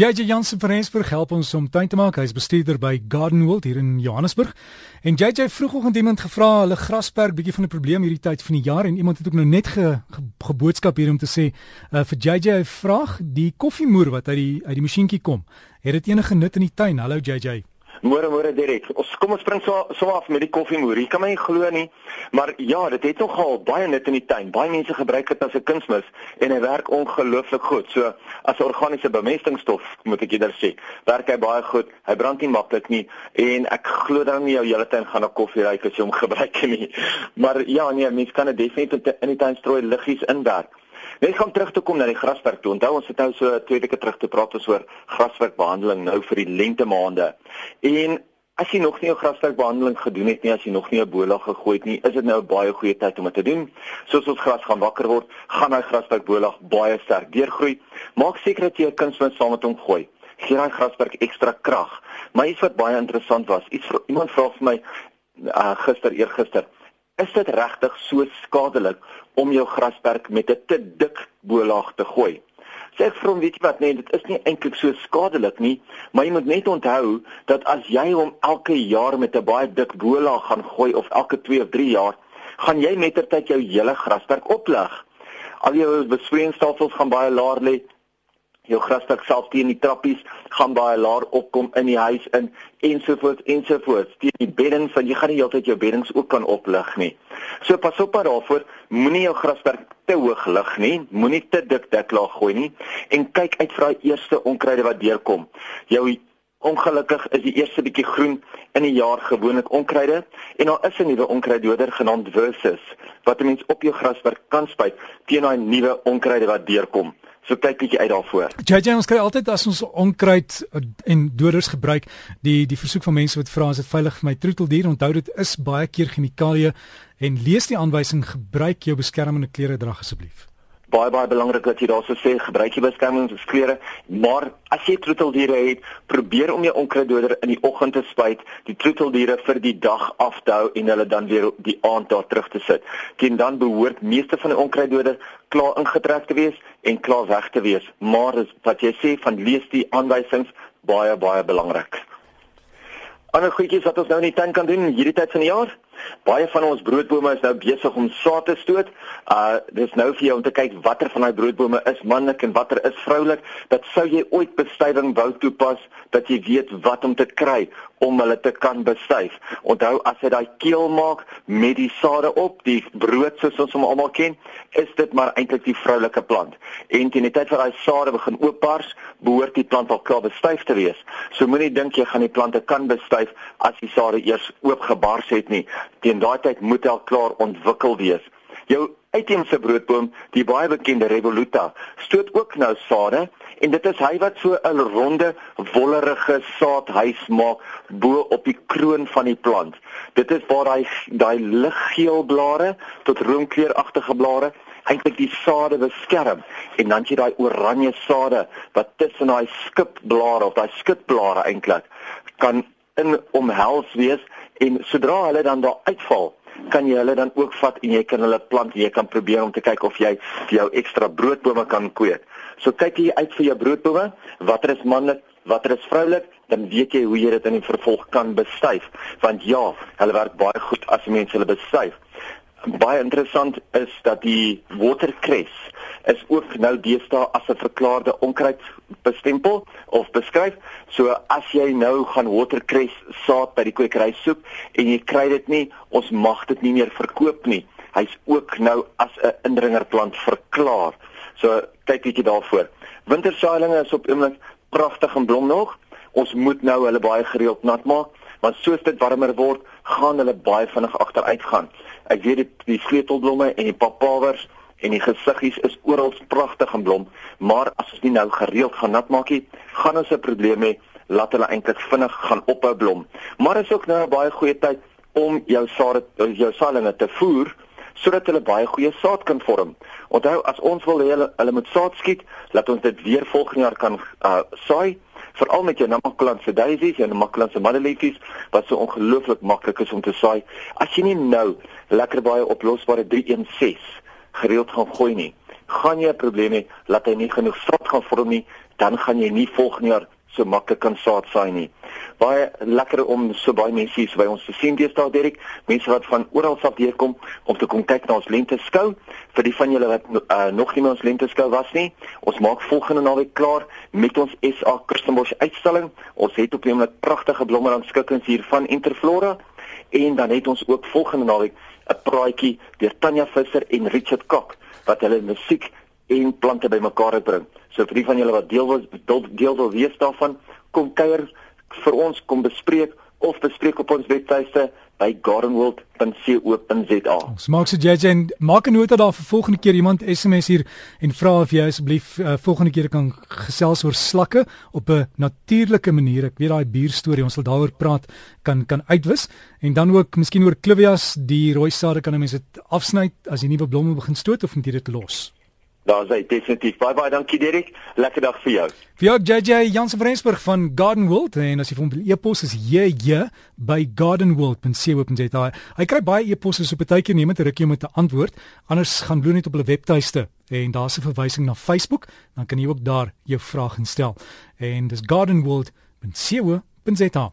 JJ Jansen van Rensburg help ons om tuin te maak. Hy's bestuurder by Garden World hier in Johannesburg. En JJ vroegoggend iemand gevra hulle grasperk bietjie van 'n probleem hierdie tyd van die jaar en iemand het ook nou net ge, ge, geboodskap hier om te sê uh, vir JJ 'n vraag, die koffiemoer wat uit die uit die masjienkie kom, het dit enige nut in die tuin? Hallo JJ. Môre môre Derek. Ons kom ons spring so so af met die koffiemoer. Jy kan my nie glo nie, maar ja, dit het nogal baie nut in die tuin. Baie mense gebruik dit as 'n kunsmis en hy werk ongelooflik goed. So as 'n organiese bemestingsstof, moet ek eerder sê, werk hy baie goed. Hy brand nie maklik nie en ek glo dan nie jou hele tuin gaan na koffie ruik as jy hom gebruik nie. Maar ja, nee, mense kan dit definitief in die tuin strooi liggies inwerk. Net gaan terug te kom na die graswerk toe. Onthou ons het nou so twee weke terug te praat oor graswerkbehandeling nou vir die lente maande. En as jy nog nie 'n graswerkbehandeling gedoen het nie, as jy nog nie 'n bolag gegooi het nie, is dit nou 'n baie goeie tyd om dit te doen. Soos ons gras gaan wakker word, gaan daai graswerkbolag baie sterk deurgroei. Maak seker dat jy 'n kunsmis saam met hom gooi. Gee daai graswerk ekstra krag. Maar iets wat baie interessant was, iets iemand vra vir my uh, gister eergister is dit regtig so skadelik om jou grasperk met 'n te dik bolaag te gooi? Sê ek vir hom, weet jy wat, nee, dit is nie eintlik so skadelik nie, maar jy moet net onthou dat as jy hom elke jaar met 'n baie dik bolaag gaan gooi of elke 2 of 3 jaar, gaan jy mettertyd jou hele grasperk oplig. Al jou besproeiingsstelsels gaan baie laer lê, jou grasdak self teen die trappies gaan baie laer opkom in die huis in ensovoorts ensovoorts teen die beddings want jy gaan nie heeltyd jou beddings ook kan oplig nie. So pas op daarvoor, moenie jou grasdak te hoog lig nie, moenie te dik deklaag gooi nie en kyk uit vir daai eerste onkruide wat deurkom. Jou Ongelukkig is die eerste bietjie groen in die jaar gewoonlik onkruide en daar is 'n nuwe onkruiddoder genaamd Versus wat 'n mens op jou graswerk kan spuit teen daai nuwe onkruide wat deurkom. So kyk bietjie uit daarvoor. JJ ons kry altyd as ons onkruid en doders gebruik, die die versoek van mense wat vra as dit veilig vir my troeteldier, onthou dit is baie keer chemikalieë en lees die aanwysing gebruik jou beskermende klere dra asseblief baie baie belangrik dat jy daarso sê gebruik jy beskermingsklere maar as jy troeteldiere het probeer om jou onkruiddoder in die oggend te spuit die troeteldiere vir die dag af te hou en hulle dan weer die aand daar terug te sit. Teen dan behoort meeste van die onkruiddoder klaar ingetrek te wees en klaar weg te wees. Maar wat jy sê van lees die aanwysings baie baie belangrik. Ander goedjies wat ons nou in die tuin kan doen hierdie tyd van die jaar Baie van ons broodbome is nou besig om saad te stoot. Uh dis nou vir jou om te kyk watter van daai broodbome is manlik en watter is vroulik. Dat sou jy ooit bestuiving wou toepas dat jy weet wat om te kry om hulle te kan bestuif. Onthou as jy daai keel maak met die sade op, die brood soos ons hom almal ken, is dit maar eintlik die vroulike plant. En teen die tyd wat daai sade begin oopbars, behoort die plant al klaar bestuif te wees. So moenie dink jy gaan die plante kan bestuif as die sade eers oopgebars het nie teen daai tyd moet hy al klaar ontwikkel wees. Jou uitheemse broodboom, die baie bekende Revoluta, stoot ook nou sade en dit is hy wat so 'n ronde, wollerige saadhuis maak bo op die kroon van die plant. Dit is waar daai daai liggeel blare tot roomkleuragtige blare eintlik die sade beskerm en dan jy daai oranje sade wat tussen daai skipblare of daai skitblare eintlik kan in omhels wees en sodra hulle dan daar uitval kan jy hulle dan ook vat en jy kan hulle plant jy kan probeer om te kyk of jy jou ekstra broodbome kan kweek. So kyk jy uit vir jou broodbome watter is manlik watter is vroulik dan weet jy hoe jy dit in die vervolg kan bestuif. Want ja hulle werk baie goed as mense hulle bestuif baie interessant is dat die waterkres is ook nou deesdae as 'n verklaarde onkruid bestempel of beskryf. So as jy nou gaan waterkres saad by die kwekery soek en jy kry dit nie, ons mag dit nie meer verkoop nie. Hy's ook nou as 'n indringerplant verklaar. So kyk bietjie daarvoor. Wintersaailinge is op oomblik pragtig en blom nog. Ons moet nou hulle baie gereeld nat maak want soos dit warmer word, gaan hulle baie vinnig agteruit gaan. Ek weet die, die sleutelblomme en die papawers en die gesiggies is oral pragtig en blom, maar as ons nie nou gereeld gaan nat maak nie, gaan ons 'n probleem hê laat hulle eintlik vinnig gaan ophou blom. Maar is ook nou 'n baie goeie tyd om jou saad jou saailinge te voer sodat hulle baie goeie saad kan vorm. Onthou as ons wil hê hulle, hulle moet saad skiet, laat ons dit weer volgende jaar kan uh, saai veral met jou namaklandse daisies en namaklandse madeliefjes wat so ongelooflik maklik is om te saai. As jy nie nou lekker baie oplosbare 316 gereeld gaan gooi nie, gaan jy 'n probleem hê dat hy nie genoeg saad gaan vorm nie dan gaan jy nie volgende jaar so maklik kan saad saai nie. Baie lekker om so baie mense hier by ons te sien deesdae Derek, mense wat van oral af hier kom om te kom kyk na ons lente skou. Vir die van julle wat uh, nog nie by ons lente skou was nie, ons maak volgende naweek klaar met ons SA Kirstenbosch uitstalling. Ons het op oomblik pragtige blommerandskikkings hier van Interflora en dan het ons ook volgende naweek 'n praatjie deur Tanya Visser en Richard Kok wat hulle musiek en plante bymekaar bring. So vir die van julle wat deel wil deel, deel wil wees daarvan, kom kuier vir ons, kom bespreek of bespreek op ons webtuiste by gardenworld.co.za. Ons maak se JJ en maak 'n nota daar vir volgende keer iemand SMS hier en vra of jy asseblief uh, volgende keer kan gesels oor slakke op 'n natuurlike manier. Ek weet daai bierstorie, ons sal daaroor praat, kan kan uitwis en dan ook miskien oor clivias, die rooi sade kan 'n mens dit afsny as jy nuwe blomme begin stoot of net dit los. Daar's hy definitief. Bye bye, dankie Derek. Lekker dag vir jou. Vir jou JJ Jansen van Rensburg van Garden World en as jy vir hom wil e-pos is JJ by gardenworld.co.za. Hy kry baie e-posse so partykeer neem dit rukkie om te antwoord. Anders gaan bloei net op hulle webtuiste en daar's 'n verwysing na Facebook, dan kan jy ook daar jou vrae instel. En dis gardenworld.co.za.